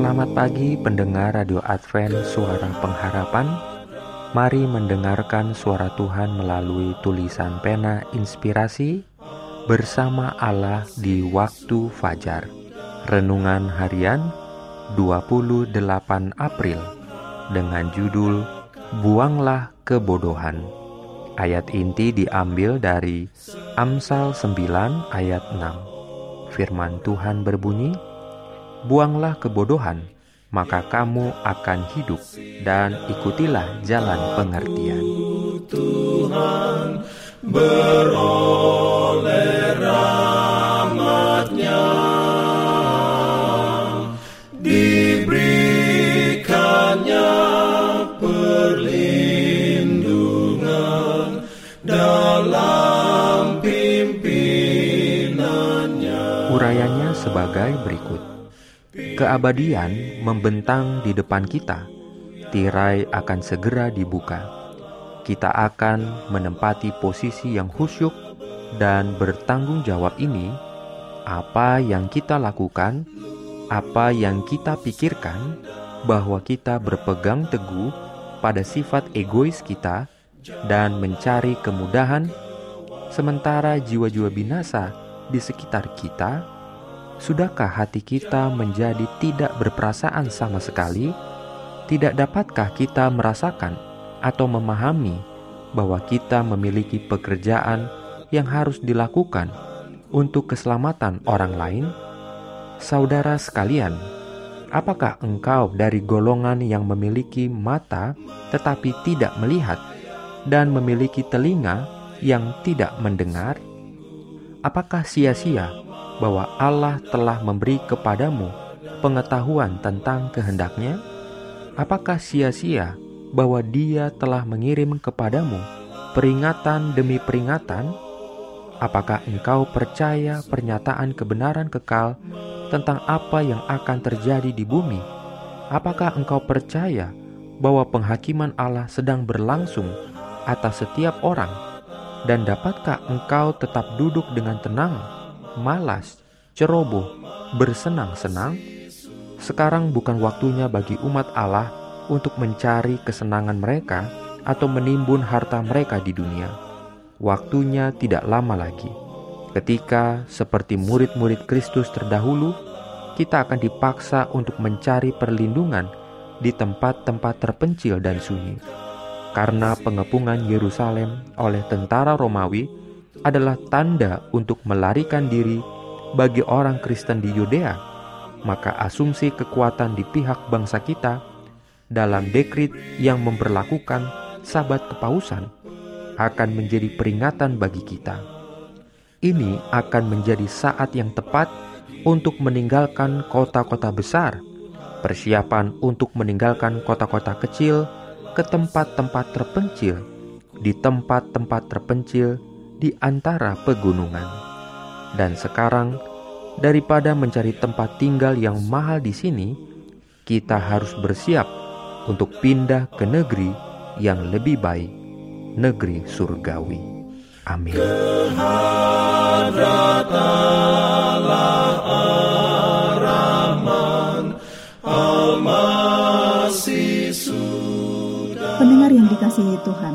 Selamat pagi pendengar Radio Advent Suara Pengharapan Mari mendengarkan suara Tuhan melalui tulisan pena inspirasi bersama Allah di waktu fajar. Renungan harian 28 April dengan judul Buanglah Kebodohan. Ayat inti diambil dari Amsal 9 ayat 6. Firman Tuhan berbunyi, Buanglah kebodohan, maka kamu akan hidup dan ikutilah jalan pengertian. Tuhan beroleh rahmatnya diberikannya perlindungan dalam pimpinannya. Urayanya sebagai berikut. Keabadian membentang di depan kita. Tirai akan segera dibuka. Kita akan menempati posisi yang khusyuk dan bertanggung jawab ini. Apa yang kita lakukan, apa yang kita pikirkan, bahwa kita berpegang teguh pada sifat egois kita dan mencari kemudahan, sementara jiwa-jiwa binasa di sekitar kita Sudahkah hati kita menjadi tidak berperasaan sama sekali? Tidak dapatkah kita merasakan atau memahami bahwa kita memiliki pekerjaan yang harus dilakukan untuk keselamatan orang lain? Saudara sekalian, apakah engkau dari golongan yang memiliki mata tetapi tidak melihat dan memiliki telinga yang tidak mendengar? Apakah sia-sia bahwa Allah telah memberi kepadamu pengetahuan tentang kehendaknya? Apakah sia-sia bahwa Dia telah mengirim kepadamu peringatan demi peringatan? Apakah engkau percaya pernyataan kebenaran kekal tentang apa yang akan terjadi di bumi? Apakah engkau percaya bahwa penghakiman Allah sedang berlangsung atas setiap orang? Dan dapatkah engkau tetap duduk dengan tenang malas, ceroboh, bersenang-senang, sekarang bukan waktunya bagi umat Allah untuk mencari kesenangan mereka atau menimbun harta mereka di dunia. Waktunya tidak lama lagi. Ketika, seperti murid-murid Kristus terdahulu, kita akan dipaksa untuk mencari perlindungan di tempat-tempat terpencil dan sunyi. Karena pengepungan Yerusalem oleh tentara Romawi adalah tanda untuk melarikan diri bagi orang Kristen di Yudea, maka asumsi kekuatan di pihak bangsa kita dalam dekrit yang memperlakukan sabat kepausan akan menjadi peringatan bagi kita. Ini akan menjadi saat yang tepat untuk meninggalkan kota-kota besar, persiapan untuk meninggalkan kota-kota kecil ke tempat-tempat terpencil. Di tempat-tempat terpencil di antara pegunungan. Dan sekarang, daripada mencari tempat tinggal yang mahal di sini, kita harus bersiap untuk pindah ke negeri yang lebih baik, negeri surgawi. Amin. Pendengar yang dikasihi Tuhan,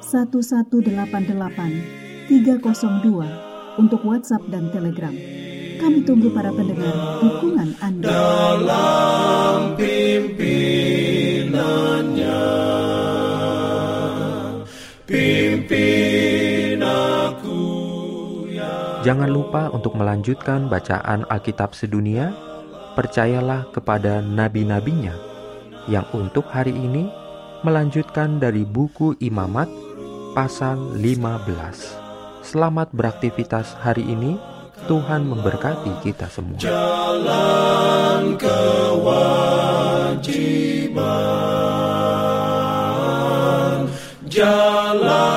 1188 302 untuk WhatsApp dan Telegram. Kami tunggu para pendengar dukungan Anda. Dalam pimpinannya. Pimpin aku ya Jangan lupa untuk melanjutkan bacaan Alkitab sedunia. Percayalah kepada nabi-nabinya yang untuk hari ini melanjutkan dari buku Imamat pasal 15. Selamat beraktivitas hari ini. Tuhan memberkati kita semua. jalan kewajiban. Jalan